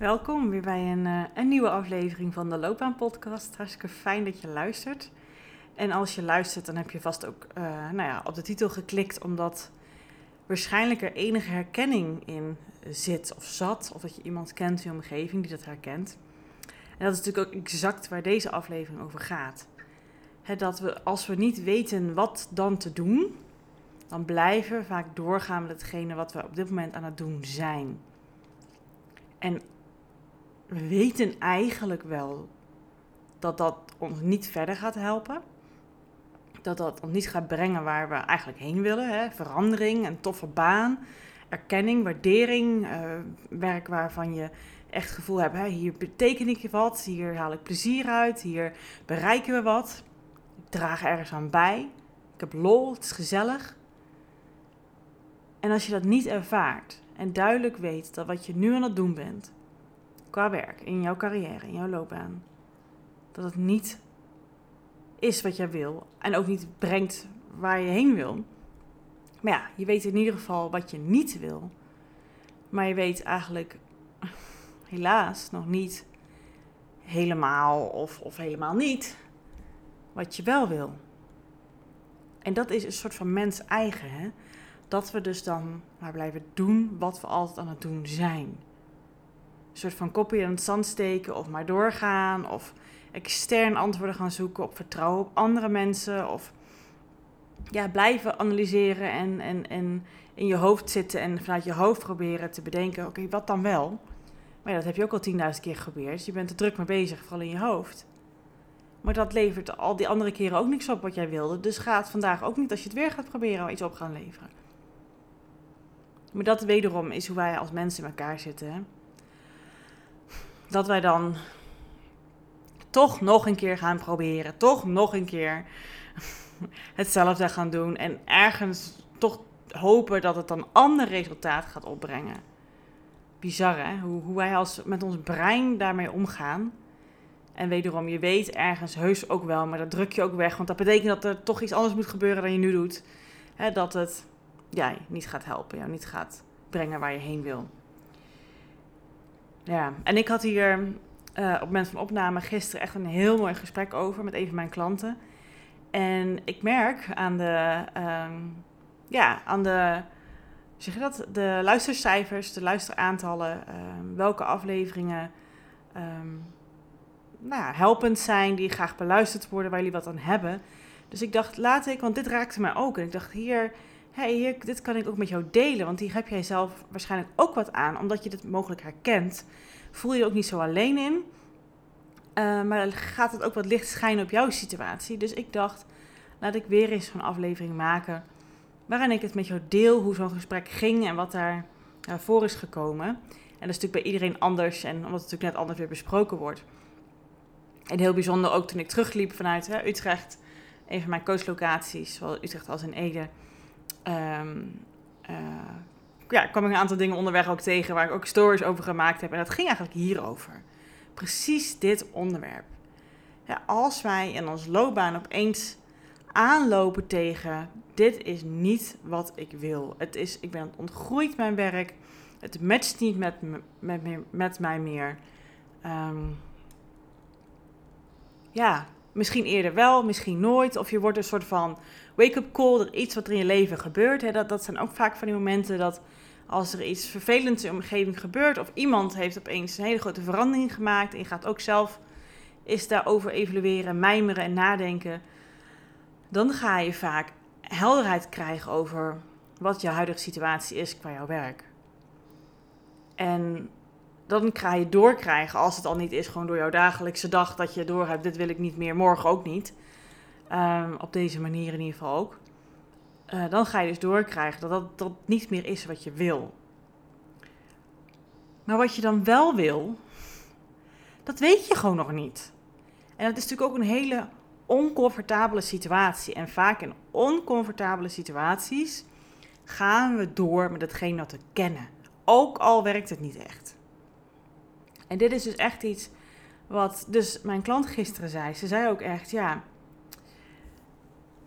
Welkom weer bij een, uh, een nieuwe aflevering van de Loopbaan Podcast. Hartstikke fijn dat je luistert. En als je luistert, dan heb je vast ook uh, nou ja, op de titel geklikt, omdat waarschijnlijk er enige herkenning in zit of zat. Of dat je iemand kent in je omgeving die dat herkent. En dat is natuurlijk ook exact waar deze aflevering over gaat. dat we, als we niet weten wat dan te doen, dan blijven we vaak doorgaan met hetgene wat we op dit moment aan het doen zijn. En we weten eigenlijk wel dat dat ons niet verder gaat helpen. Dat dat ons niet gaat brengen waar we eigenlijk heen willen. Hè? Verandering, een toffe baan, erkenning, waardering, uh, werk waarvan je echt gevoel hebt, hè? hier beteken ik wat, hier haal ik plezier uit, hier bereiken we wat. Ik draag ergens aan bij, ik heb lol, het is gezellig. En als je dat niet ervaart en duidelijk weet dat wat je nu aan het doen bent, qua werk, in jouw carrière, in jouw loopbaan, dat het niet is wat jij wil en ook niet brengt waar je heen wil. Maar ja, je weet in ieder geval wat je niet wil. Maar je weet eigenlijk helaas nog niet helemaal of, of helemaal niet wat je wel wil. En dat is een soort van mens eigen. Hè? Dat we dus dan maar blijven doen wat we altijd aan het doen zijn soort van kopje in het zand steken of maar doorgaan. Of extern antwoorden gaan zoeken op vertrouwen op andere mensen. Of ja, blijven analyseren en, en, en in je hoofd zitten en vanuit je hoofd proberen te bedenken: oké, wat dan wel? Maar dat heb je ook al 10.000 keer geprobeerd. Je bent er druk mee bezig, vooral in je hoofd. Maar dat levert al die andere keren ook niks op wat jij wilde. Dus gaat vandaag ook niet als je het weer gaat proberen iets op gaan leveren. Maar dat wederom is hoe wij als mensen in elkaar zitten. Hè? Dat wij dan toch nog een keer gaan proberen. Toch nog een keer hetzelfde gaan doen. En ergens toch hopen dat het dan ander resultaat gaat opbrengen. Bizar hè, hoe, hoe wij als, met ons brein daarmee omgaan. En wederom, je weet ergens heus ook wel, maar dat druk je ook weg. Want dat betekent dat er toch iets anders moet gebeuren dan je nu doet. Hè, dat het jij niet gaat helpen, jou niet gaat brengen waar je heen wil. Ja, en ik had hier uh, op moment van opname gisteren echt een heel mooi gesprek over met een van mijn klanten. En ik merk aan de, um, ja, aan de, zeg je dat, de luistercijfers, de luisteraantallen, um, welke afleveringen um, nou helpend zijn, die graag beluisterd worden, waar jullie wat aan hebben. Dus ik dacht, laat ik, want dit raakte mij ook. En ik dacht, hier, hey, dit kan ik ook met jou delen, want hier heb jij zelf waarschijnlijk ook wat aan, omdat je dit mogelijk herkent. Voel je je ook niet zo alleen in, uh, maar gaat het ook wat licht schijnen op jouw situatie. Dus ik dacht, laat ik weer eens een aflevering maken waarin ik het met jou deel, hoe zo'n gesprek ging en wat daar voor is gekomen. En dat is natuurlijk bij iedereen anders en omdat het natuurlijk net anders weer besproken wordt. En heel bijzonder ook toen ik terugliep vanuit hè, Utrecht, een van mijn coachlocaties, zowel Utrecht als in Ede um, ja, kwam ik een aantal dingen onderweg ook tegen waar ik ook stories over gemaakt heb. En dat ging eigenlijk hierover. Precies dit onderwerp. Als wij in ons loopbaan opeens aanlopen tegen dit is niet wat ik wil. Het is, ik ben ontgroeid mijn werk. Het matcht niet met, met, met mij meer. Um, ja, misschien eerder wel, misschien nooit. Of je wordt een soort van wake-up call, er iets wat er in je leven gebeurt. Hè. Dat, dat zijn ook vaak van die momenten dat als er iets vervelends in de omgeving gebeurt, of iemand heeft opeens een hele grote verandering gemaakt en je gaat ook zelf is daarover evalueren, mijmeren en nadenken, dan ga je vaak helderheid krijgen over wat je huidige situatie is qua jouw werk. En dan ga je doorkrijgen, als het al niet is, gewoon door jouw dagelijkse dag, dat je door hebt, dit wil ik niet meer, morgen ook niet. Ehm, op deze manier in ieder geval ook. Uh, dan ga je dus doorkrijgen dat, dat dat niet meer is wat je wil. Maar wat je dan wel wil, dat weet je gewoon nog niet. En dat is natuurlijk ook een hele oncomfortabele situatie. En vaak in oncomfortabele situaties gaan we door met hetgeen dat we kennen. Ook al werkt het niet echt. En dit is dus echt iets wat dus mijn klant gisteren zei. Ze zei ook echt, ja,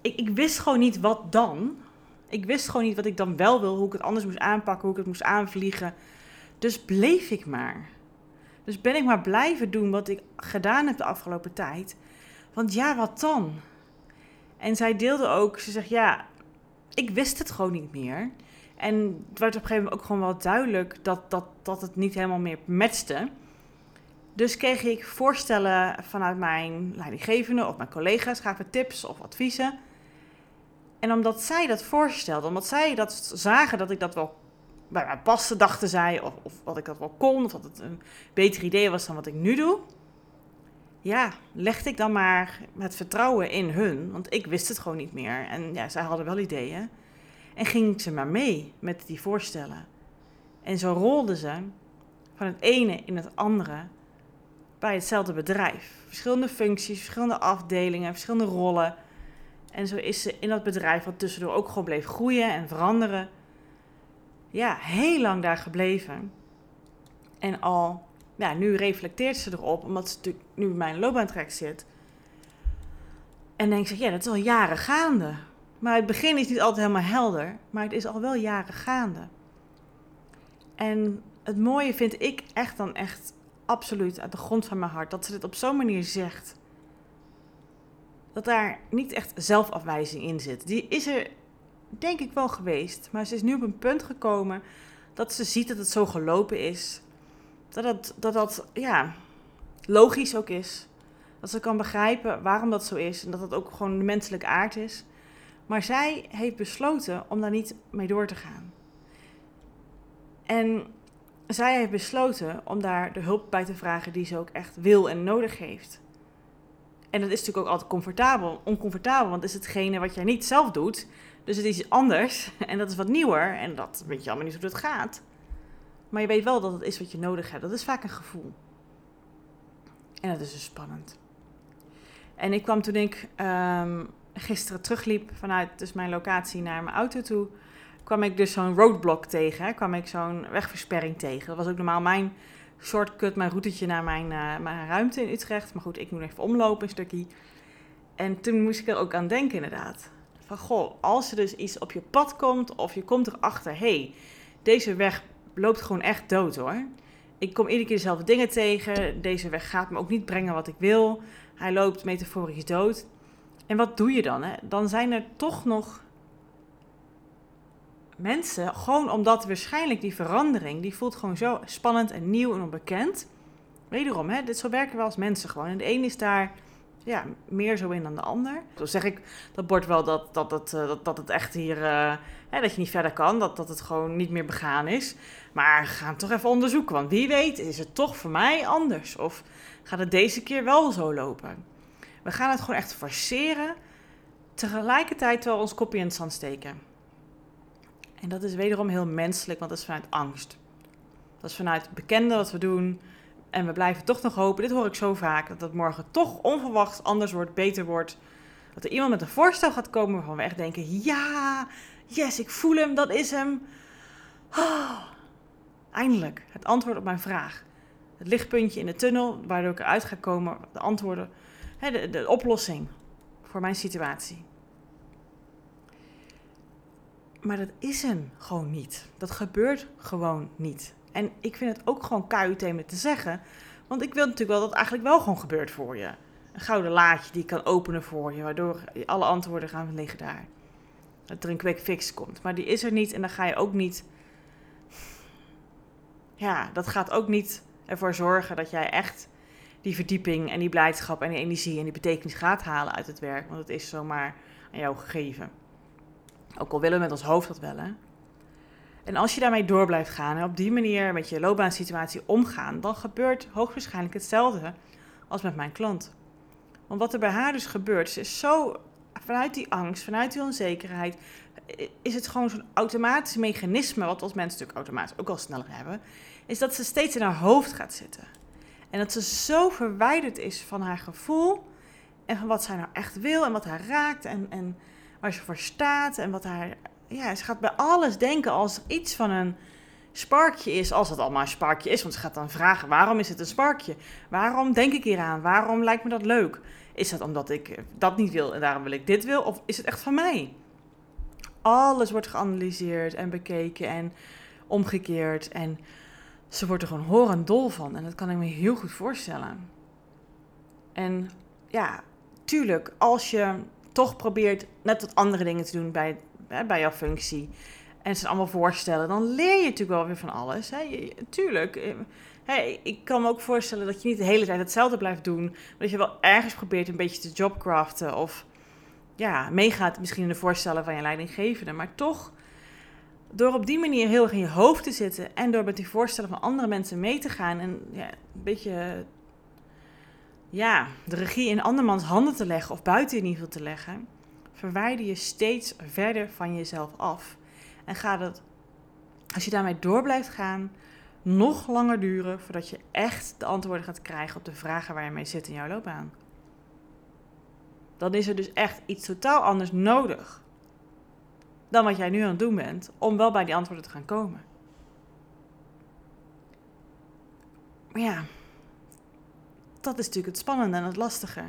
ik, ik wist gewoon niet wat dan. Ik wist gewoon niet wat ik dan wel wil, hoe ik het anders moest aanpakken, hoe ik het moest aanvliegen. Dus bleef ik maar. Dus ben ik maar blijven doen wat ik gedaan heb de afgelopen tijd. Want ja, wat dan? En zij deelde ook, ze zegt ja, ik wist het gewoon niet meer. En het werd op een gegeven moment ook gewoon wel duidelijk dat, dat, dat het niet helemaal meer matchte. Dus kreeg ik voorstellen vanuit mijn leidinggevende of mijn collega's, gaven tips of adviezen. En omdat zij dat voorstelden, omdat zij dat zagen dat ik dat wel bij mij paste, dachten zij, of, of dat ik dat wel kon, of dat het een beter idee was dan wat ik nu doe. Ja, legde ik dan maar met vertrouwen in hun, want ik wist het gewoon niet meer. En ja, zij hadden wel ideeën. En ging ze maar mee met die voorstellen. En zo rolden ze van het ene in het andere bij hetzelfde bedrijf. Verschillende functies, verschillende afdelingen, verschillende rollen. En zo is ze in dat bedrijf, wat tussendoor ook gewoon bleef groeien en veranderen, ja, heel lang daar gebleven. En al, ja, nu reflecteert ze erop, omdat ze natuurlijk nu bij mijn loopbaantrek zit. En denkt ze, ja, dat is al jaren gaande. Maar het begin is niet altijd helemaal helder, maar het is al wel jaren gaande. En het mooie vind ik echt dan echt absoluut uit de grond van mijn hart dat ze dit op zo'n manier zegt. Dat daar niet echt zelfafwijzing in zit. Die is er denk ik wel geweest, maar ze is nu op een punt gekomen dat ze ziet dat het zo gelopen is. Dat dat, dat, dat ja, logisch ook is. Dat ze kan begrijpen waarom dat zo is en dat dat ook gewoon de menselijke aard is. Maar zij heeft besloten om daar niet mee door te gaan. En zij heeft besloten om daar de hulp bij te vragen die ze ook echt wil en nodig heeft. En dat is natuurlijk ook altijd comfortabel, oncomfortabel, want het is hetgene wat jij niet zelf doet. Dus het is iets anders en dat is wat nieuwer en dat weet je allemaal niet hoe het gaat. Maar je weet wel dat het is wat je nodig hebt. Dat is vaak een gevoel. En dat is dus spannend. En ik kwam toen ik um, gisteren terugliep vanuit dus mijn locatie naar mijn auto toe, kwam ik dus zo'n roadblock tegen. Hè? Kwam ik zo'n wegversperring tegen. Dat was ook normaal mijn shortcut, mijn routetje naar mijn, uh, mijn ruimte in Utrecht. Maar goed, ik moet even omlopen een stukje. En toen moest ik er ook aan denken inderdaad. Van goh, als er dus iets op je pad komt of je komt erachter, hey, deze weg loopt gewoon echt dood hoor. Ik kom iedere keer dezelfde dingen tegen. Deze weg gaat me ook niet brengen wat ik wil. Hij loopt metaforisch dood. En wat doe je dan? Hè? Dan zijn er toch nog mensen, gewoon omdat waarschijnlijk die verandering, die voelt gewoon zo spannend en nieuw en onbekend. Wederom, hè, dit, zo werken we als mensen gewoon. En de een is daar ja, meer zo in dan de ander. Zo zeg ik dat bord wel dat, dat, eh, dat, dat het echt hier, uh, hè, dat je niet verder kan, dat, dat het gewoon niet meer begaan is. Maar ga het toch even onderzoeken, want wie weet is het toch voor mij anders. Of gaat het deze keer wel zo lopen? We gaan het gewoon echt forceren, tegelijkertijd wel ons kopje in het zand steken. En dat is wederom heel menselijk, want dat is vanuit angst. Dat is vanuit bekende wat we doen. En we blijven toch nog hopen, dit hoor ik zo vaak, dat het morgen toch onverwachts anders wordt, beter wordt. Dat er iemand met een voorstel gaat komen waarvan we echt denken, ja, yes, ik voel hem, dat is hem. Oh, eindelijk, het antwoord op mijn vraag. Het lichtpuntje in de tunnel, waardoor ik eruit ga komen, de antwoorden, de, de oplossing voor mijn situatie. Maar dat is hem gewoon niet. Dat gebeurt gewoon niet. En ik vind het ook gewoon KUT met te zeggen. Want ik wil natuurlijk wel dat het eigenlijk wel gewoon gebeurt voor je. Een gouden laadje die ik kan openen voor je, waardoor alle antwoorden gaan liggen daar. Dat er een quick fix komt. Maar die is er niet en dan ga je ook niet. Ja, dat gaat ook niet ervoor zorgen dat jij echt die verdieping en die blijdschap en die energie en die betekenis gaat halen uit het werk. Want het is zomaar aan jou gegeven. Ook al willen we met ons hoofd dat wel, hè. En als je daarmee door blijft gaan en op die manier met je loopbaansituatie omgaan, dan gebeurt hoogstwaarschijnlijk hetzelfde als met mijn klant. Want wat er bij haar dus gebeurt, is zo vanuit die angst, vanuit die onzekerheid, is het gewoon zo'n automatisch mechanisme, wat als mensen natuurlijk automatisch ook al sneller hebben, is dat ze steeds in haar hoofd gaat zitten. En dat ze zo verwijderd is van haar gevoel en van wat zij nou echt wil en wat haar raakt en, en waar ze voor staat en wat haar. Ja, ze gaat bij alles denken als er iets van een sparkje is, als het allemaal een sparkje is. Want ze gaat dan vragen: waarom is het een sparkje? Waarom denk ik hier aan? Waarom lijkt me dat leuk? Is dat omdat ik dat niet wil en daarom wil ik dit wil? Of is het echt van mij? Alles wordt geanalyseerd en bekeken en omgekeerd. En ze wordt er gewoon horend dol van. En dat kan ik me heel goed voorstellen. En ja, tuurlijk, als je toch probeert net wat andere dingen te doen bij, bij jouw functie. En ze allemaal voorstellen, dan leer je natuurlijk wel weer van alles. Hè? tuurlijk. Eh, hey, ik kan me ook voorstellen dat je niet de hele tijd hetzelfde blijft doen. Maar dat je wel ergens probeert een beetje te jobcraften. Of ja, meegaat misschien in de voorstellen van je leidinggevende. Maar toch, door op die manier heel erg in je hoofd te zitten. En door met die voorstellen van andere mensen mee te gaan. En ja, een beetje ja, de regie in andermans handen te leggen. Of buiten in ieder geval te leggen. Verwijder je steeds verder van jezelf af. En gaat het, als je daarmee door blijft gaan, nog langer duren voordat je echt de antwoorden gaat krijgen op de vragen waar je mee zit in jouw loopbaan. Dan is er dus echt iets totaal anders nodig dan wat jij nu aan het doen bent om wel bij die antwoorden te gaan komen. Maar ja, dat is natuurlijk het spannende en het lastige.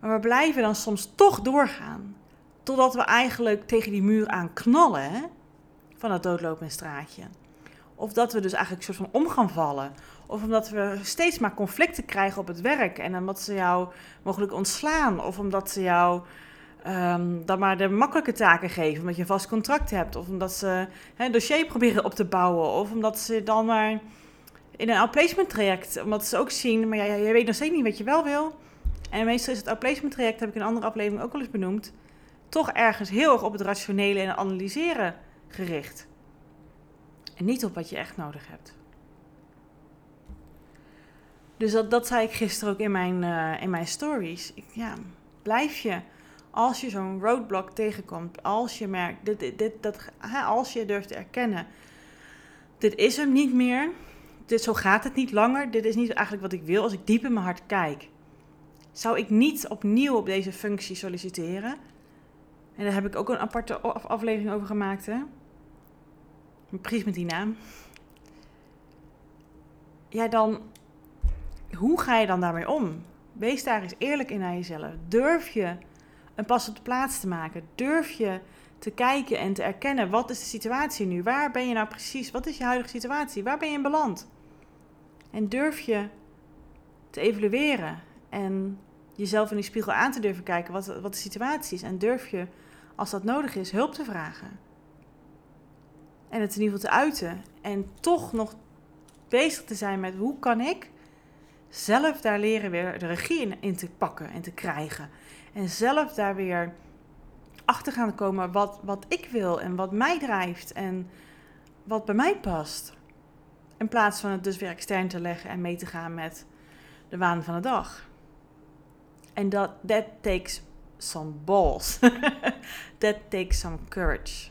Maar we blijven dan soms toch doorgaan. Totdat we eigenlijk tegen die muur aan knallen van het doodlopende straatje. Of dat we dus eigenlijk een soort van om gaan vallen. Of omdat we steeds maar conflicten krijgen op het werk. En omdat ze jou mogelijk ontslaan. Of omdat ze jou um, dan maar de makkelijke taken geven. Omdat je een vast contract hebt. Of omdat ze een dossier proberen op te bouwen. Of omdat ze dan maar in een outplacement traject. Omdat ze ook zien, maar ja, je weet nog steeds niet wat je wel wil. En meestal is het outplacement traject, heb ik in een andere aflevering ook al eens benoemd. Toch ergens heel erg op het rationele en analyseren gericht. En niet op wat je echt nodig hebt. Dus dat, dat zei ik gisteren ook in mijn, uh, in mijn stories. Ik, ja, blijf je, als je zo'n roadblock tegenkomt, als je merkt, dit, dit, dat, als je durft te erkennen, dit is hem niet meer, dit, zo gaat het niet langer, dit is niet eigenlijk wat ik wil, als ik diep in mijn hart kijk, zou ik niet opnieuw op deze functie solliciteren. En daar heb ik ook een aparte aflevering over gemaakt, hè. Precies met die naam. Ja, dan. Hoe ga je dan daarmee om? Wees daar eens eerlijk in naar jezelf. Durf je een pas op de plaats te maken? Durf je te kijken en te erkennen wat is de situatie nu? Waar ben je nou precies? Wat is je huidige situatie? Waar ben je in beland? En durf je te evalueren en jezelf in die spiegel aan te durven kijken wat, wat de situatie is. En durf je, als dat nodig is, hulp te vragen. En het in ieder geval te uiten. En toch nog bezig te zijn met hoe kan ik zelf daar leren weer de regie in, te pakken en te krijgen. En zelf daar weer achter gaan komen wat, wat ik wil en wat mij drijft en wat bij mij past. In plaats van het dus weer extern te leggen en mee te gaan met de waan van de dag. En dat that takes some balls. that takes some courage.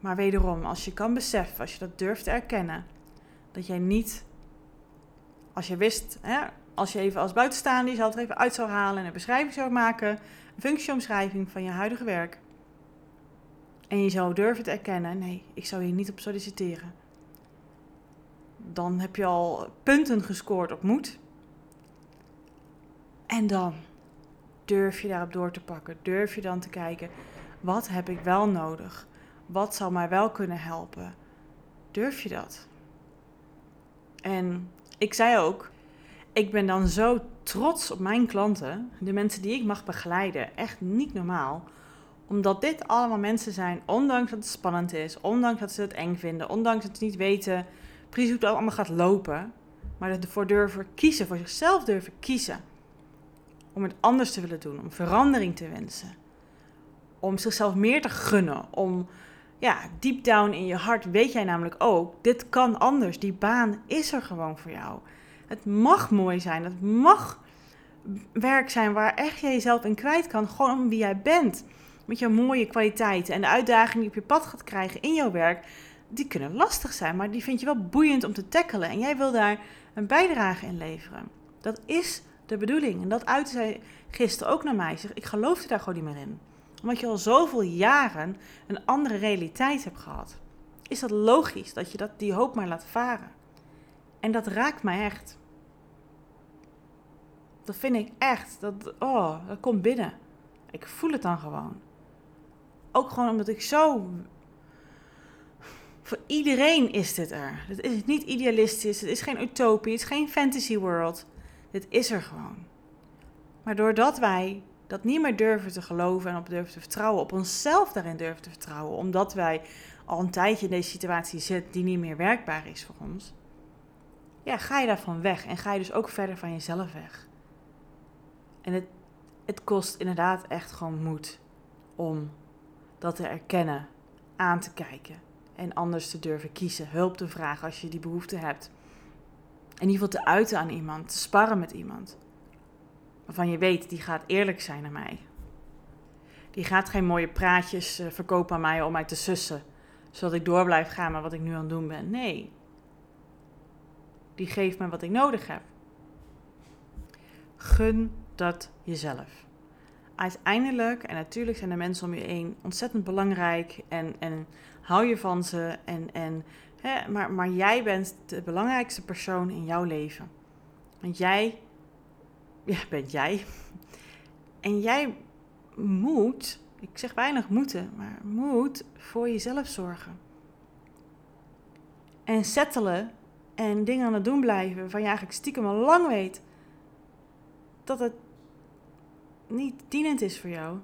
Maar wederom, als je kan beseffen, als je dat durft te erkennen, dat jij niet, als je wist, hè, als je even als buitenstaander jezelf er even uit zou halen en een beschrijving zou maken, een functieomschrijving van je huidige werk. En je zou durven te erkennen, nee, ik zou hier niet op solliciteren. Dan heb je al punten gescoord op moed. En dan durf je daarop door te pakken. Durf je dan te kijken, wat heb ik wel nodig? Wat zou mij wel kunnen helpen? Durf je dat? En ik zei ook, ik ben dan zo trots op mijn klanten, de mensen die ik mag begeleiden, echt niet normaal. Omdat dit allemaal mensen zijn, ondanks dat het spannend is, ondanks dat ze het eng vinden, ondanks dat ze niet weten precies hoe het allemaal gaat lopen, maar ervoor durven kiezen, voor zichzelf durven kiezen. Om het anders te willen doen, om verandering te wensen. Om zichzelf meer te gunnen, om ja, deep down in je hart weet jij namelijk ook, dit kan anders. Die baan is er gewoon voor jou. Het mag mooi zijn, het mag werk zijn waar echt je jezelf in kwijt kan, gewoon om wie jij bent. Met jouw mooie kwaliteiten en de uitdagingen die op je pad gaat krijgen in jouw werk, die kunnen lastig zijn, maar die vind je wel boeiend om te tackelen. En jij wil daar een bijdrage in leveren. Dat is de bedoeling. En dat uitte zij gisteren ook naar mij. Zeg, ik geloofde daar gewoon niet meer in. Omdat je al zoveel jaren een andere realiteit hebt gehad. Is dat logisch dat je dat, die hoop maar laat varen? En dat raakt mij echt. Dat vind ik echt. Dat, oh, dat komt binnen. Ik voel het dan gewoon. Ook gewoon omdat ik zo. Voor iedereen is dit er. Het is niet idealistisch. Het is geen utopie. Het is geen fantasy world. Dit is er gewoon. Maar doordat wij dat niet meer durven te geloven en op durven te vertrouwen, op onszelf daarin durven te vertrouwen, omdat wij al een tijdje in deze situatie zitten die niet meer werkbaar is voor ons, ja, ga je daarvan weg en ga je dus ook verder van jezelf weg. En het, het kost inderdaad echt gewoon moed om dat te erkennen, aan te kijken en anders te durven kiezen, hulp te vragen als je die behoefte hebt. In ieder geval te uiten aan iemand, te sparren met iemand. Waarvan je weet, die gaat eerlijk zijn naar mij. Die gaat geen mooie praatjes eh, verkopen aan mij om mij te sussen. Zodat ik door blijf gaan met wat ik nu aan het doen ben. Nee. Die geeft me wat ik nodig heb. Gun dat jezelf. Uiteindelijk, en natuurlijk zijn de mensen om je heen ontzettend belangrijk en, en hou je van ze. En, en, hè, maar, maar jij bent de belangrijkste persoon in jouw leven. Want jij ja, bent jij. En jij moet, ik zeg weinig moeten, maar moet voor jezelf zorgen. En settelen en dingen aan het doen blijven waarvan je eigenlijk stiekem al lang weet dat het niet dienend is voor jou.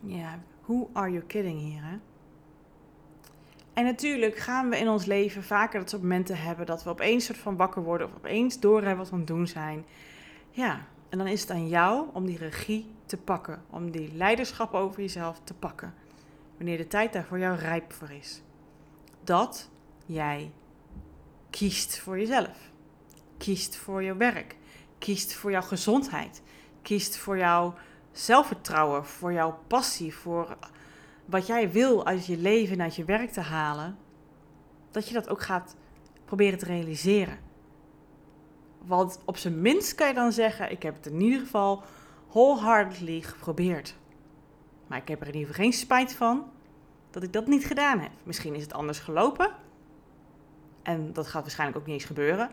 Ja, who are you kidding hier, hè? En natuurlijk gaan we in ons leven vaker dat soort momenten hebben dat we opeens soort van wakker worden of opeens doorhebben wat we aan het doen zijn. Ja, en dan is het aan jou om die regie te pakken, om die leiderschap over jezelf te pakken. Wanneer de tijd daar voor jou rijp voor is. Dat jij kiest voor jezelf. Kiest voor je werk. Kiest voor jouw gezondheid. Kiest voor jouw zelfvertrouwen, voor jouw passie, voor wat jij wil uit je leven en uit je werk te halen. Dat je dat ook gaat proberen te realiseren. Want op zijn minst kan je dan zeggen: Ik heb het in ieder geval wholeheartedly geprobeerd. Maar ik heb er in ieder geval geen spijt van dat ik dat niet gedaan heb. Misschien is het anders gelopen. En dat gaat waarschijnlijk ook niet eens gebeuren.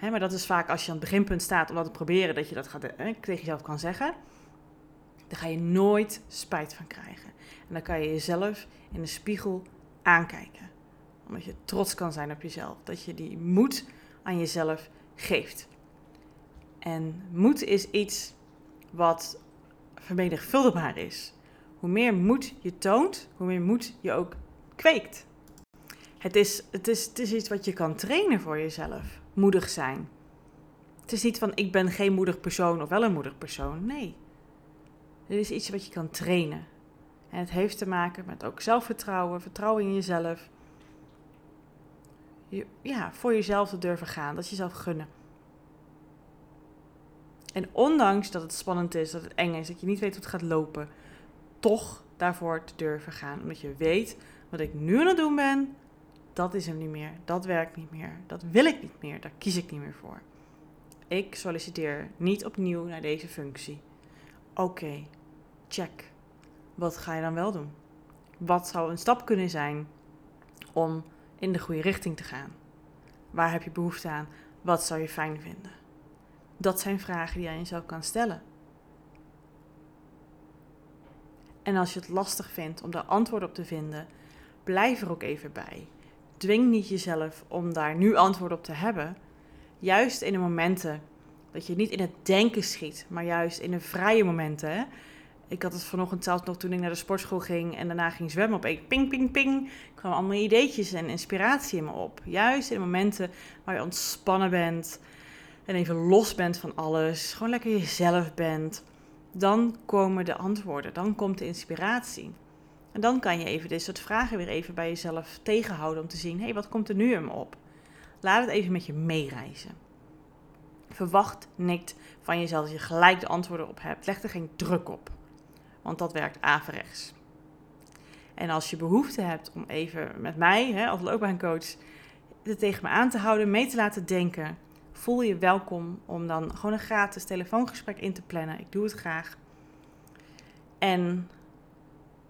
maar dat is vaak als je aan het beginpunt staat om dat te proberen, dat je dat gaat, tegen jezelf kan zeggen. Dan ga je nooit spijt van krijgen. En dan kan je jezelf in de spiegel aankijken. Omdat je trots kan zijn op jezelf. Dat je die moed aan jezelf geeft. En moed is iets wat vermenigvuldigbaar is. Hoe meer moed je toont, hoe meer moed je ook kweekt. Het is, het, is, het is iets wat je kan trainen voor jezelf. Moedig zijn. Het is niet van ik ben geen moedig persoon of wel een moedig persoon. Nee. Het is iets wat je kan trainen. En het heeft te maken met ook zelfvertrouwen, vertrouwen in jezelf ja, voor jezelf te durven gaan. Dat jezelf gunnen. En ondanks dat het spannend is, dat het eng is, dat je niet weet hoe het gaat lopen, toch daarvoor te durven gaan. Omdat je weet wat ik nu aan het doen ben, dat is hem niet meer. Dat werkt niet meer. Dat wil ik niet meer. Daar kies ik niet meer voor. Ik solliciteer niet opnieuw naar deze functie. Oké, check. Wat ga je dan wel doen? Wat zou een stap kunnen zijn om in de goede richting te gaan? Waar heb je behoefte aan? Wat zou je fijn vinden? Dat zijn vragen die je aan jezelf kan stellen. En als je het lastig vindt om daar antwoord op te vinden, blijf er ook even bij. Dwing niet jezelf om daar nu antwoord op te hebben. Juist in de momenten dat je niet in het denken schiet, maar juist in de vrije momenten. Ik had het vanochtend zelfs nog toen ik naar de sportschool ging en daarna ging zwemmen. Op één ping, ping, ping. kwamen allemaal ideetjes en inspiratie in me op. Juist in momenten waar je ontspannen bent en even los bent van alles. Gewoon lekker jezelf bent. Dan komen de antwoorden. Dan komt de inspiratie. En dan kan je even dit soort vragen weer even bij jezelf tegenhouden om te zien, hé, hey, wat komt er nu in me op? Laat het even met je meereizen. Verwacht niet van jezelf dat je gelijk de antwoorden op hebt. Leg er geen druk op, want dat werkt averechts. En als je behoefte hebt om even met mij hè, als loopbaancoach het tegen me aan te houden, mee te laten denken, voel je welkom om dan gewoon een gratis telefoongesprek in te plannen. Ik doe het graag. En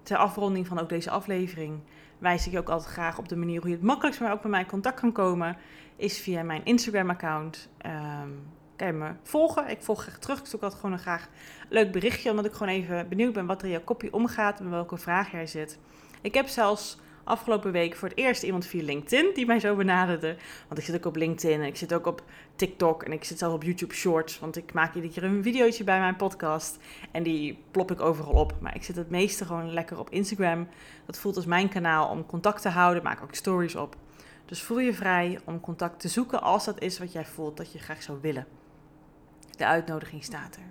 ter afronding van ook deze aflevering wijs ik je ook altijd graag op de manier hoe je het makkelijkst maar ook met mij in contact kan komen. Is via mijn Instagram-account. Um, kan je me volgen. Ik volg graag terug. Ik zoek altijd gewoon een graag leuk berichtje. Omdat ik gewoon even benieuwd ben wat er in jouw kopje omgaat. En welke vraag jij zit. Ik heb zelfs afgelopen week voor het eerst iemand via LinkedIn die mij zo benaderde. Want ik zit ook op LinkedIn en ik zit ook op TikTok en ik zit zelf op YouTube Shorts. Want ik maak iedere keer een videootje bij mijn podcast en die plop ik overal op. Maar ik zit het meeste gewoon lekker op Instagram. Dat voelt als mijn kanaal om contact te houden. maak ook stories op. Dus voel je vrij om contact te zoeken als dat is wat jij voelt dat je graag zou willen. De uitnodiging staat er.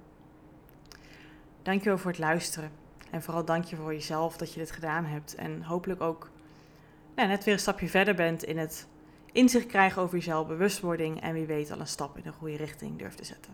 Dankjewel voor het luisteren. En vooral dank je voor jezelf dat je dit gedaan hebt. En hopelijk ook nou, net weer een stapje verder bent in het inzicht krijgen over jezelf, bewustwording en wie weet al een stap in de goede richting durft te zetten.